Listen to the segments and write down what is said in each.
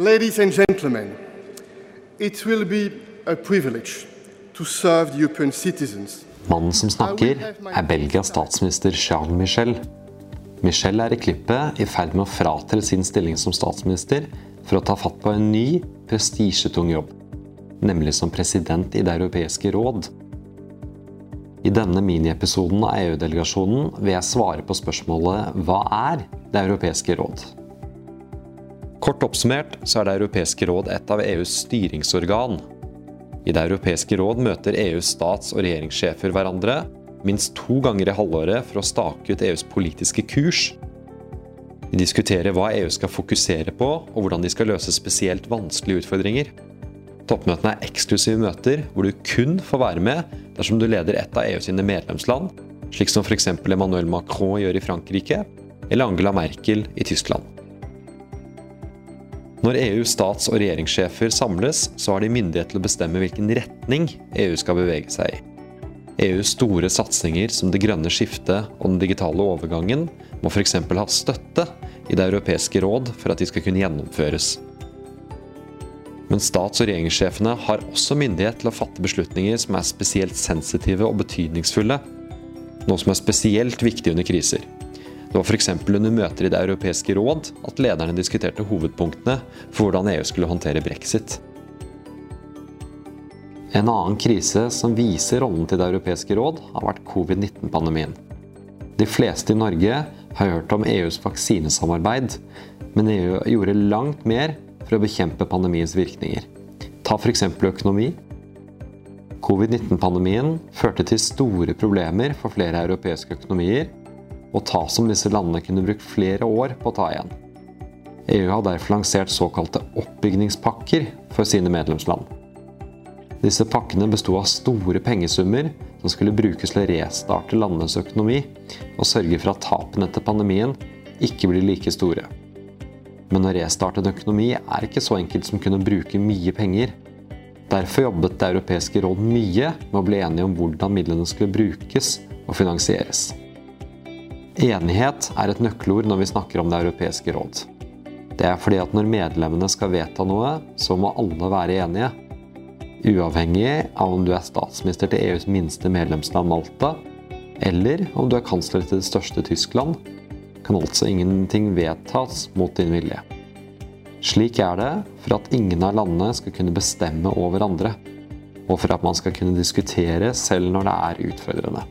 Ladies and gentlemen, it will be a privilege to serve the European citizens. Mannen som snakker, er Belgias statsminister Charles Michel. Michel er i klippet i ferd med å fratre sin stilling som statsminister for å ta fatt på en ny, prestisjetung jobb, nemlig som president i Det europeiske råd. I denne miniepisoden av EU-delegasjonen vil jeg svare på spørsmålet hva er Det europeiske råd? Kort oppsummert så er Det europeiske råd et av EUs styringsorgan. I Det europeiske råd møter EUs stats- og regjeringssjefer hverandre minst to ganger i halvåret for å stake ut EUs politiske kurs. De diskuterer hva EU skal fokusere på, og hvordan de skal løse spesielt vanskelige utfordringer. Toppmøtene er eksklusive møter hvor du kun får være med dersom du leder et av EU sine medlemsland, slik som f.eks. Emmanuel Macron gjør i Frankrike, eller Angela Merkel i Tyskland. Når EUs stats- og regjeringssjefer samles, så har de myndighet til å bestemme hvilken retning EU skal bevege seg i. EUs store satsinger som det grønne skiftet og den digitale overgangen må f.eks. ha støtte i Det europeiske råd for at de skal kunne gjennomføres. Men stats- og regjeringssjefene har også myndighet til å fatte beslutninger som er spesielt sensitive og betydningsfulle, noe som er spesielt viktig under kriser. Det var f.eks. under møter i Det europeiske råd at lederne diskuterte hovedpunktene for hvordan EU skulle håndtere brexit. En annen krise som viser rollen til Det europeiske råd, har vært covid-19-pandemien. De fleste i Norge har hørt om EUs vaksinesamarbeid, men EU gjorde langt mer for å bekjempe pandemiens virkninger. Ta f.eks. økonomi. Covid-19-pandemien førte til store problemer for flere europeiske økonomier, og ta som disse landene kunne brukt flere år på å ta igjen. EU har derfor lansert såkalte oppbygningspakker for sine medlemsland. Disse pakkene besto av store pengesummer som skulle brukes til å restarte landenes økonomi og sørge for at tapene etter pandemien ikke blir like store. Men å restarte en økonomi er ikke så enkelt som kunne bruke mye penger. Derfor jobbet Det europeiske råd mye med å bli enige om hvordan midlene skulle brukes og finansieres. Enighet er et nøkkelord når vi snakker om Det europeiske råd. Det er fordi at når medlemmene skal vedta noe, så må alle være enige. Uavhengig av om du er statsminister til EUs minste medlemsland Malta, eller om du er kansler til det største Tyskland, kan altså ingenting vedtas mot din vilje. Slik er det for at ingen av landene skal kunne bestemme over andre, og for at man skal kunne diskutere selv når det er utfordrende.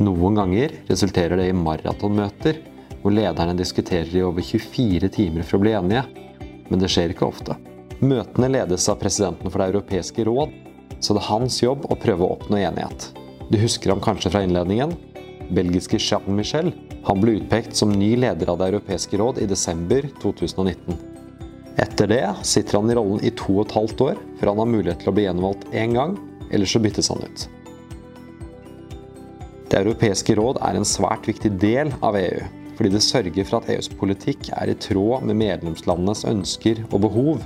Noen ganger resulterer det i maratonmøter, hvor lederne diskuterer i over 24 timer for å bli enige. Men det skjer ikke ofte. Møtene ledes av presidenten for Det europeiske råd, så det er hans jobb å prøve å oppnå enighet. Du husker ham kanskje fra innledningen? Belgiske Jean Michel. Han ble utpekt som ny leder av Det europeiske råd i desember 2019. Etter det sitter han i rollen i to og et halvt år, før han har mulighet til å bli gjenvalgt én gang, eller så byttes han ut. Det europeiske råd er en svært viktig del av EU, fordi det sørger for at EUs politikk er i tråd med medlemslandenes ønsker og behov.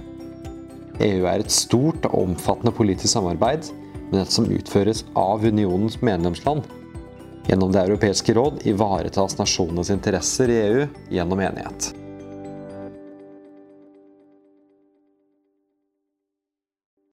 EU er et stort og omfattende politisk samarbeid, men et som utføres av unionens medlemsland. Gjennom Det europeiske råd ivaretas nasjonenes interesser i EU gjennom enighet.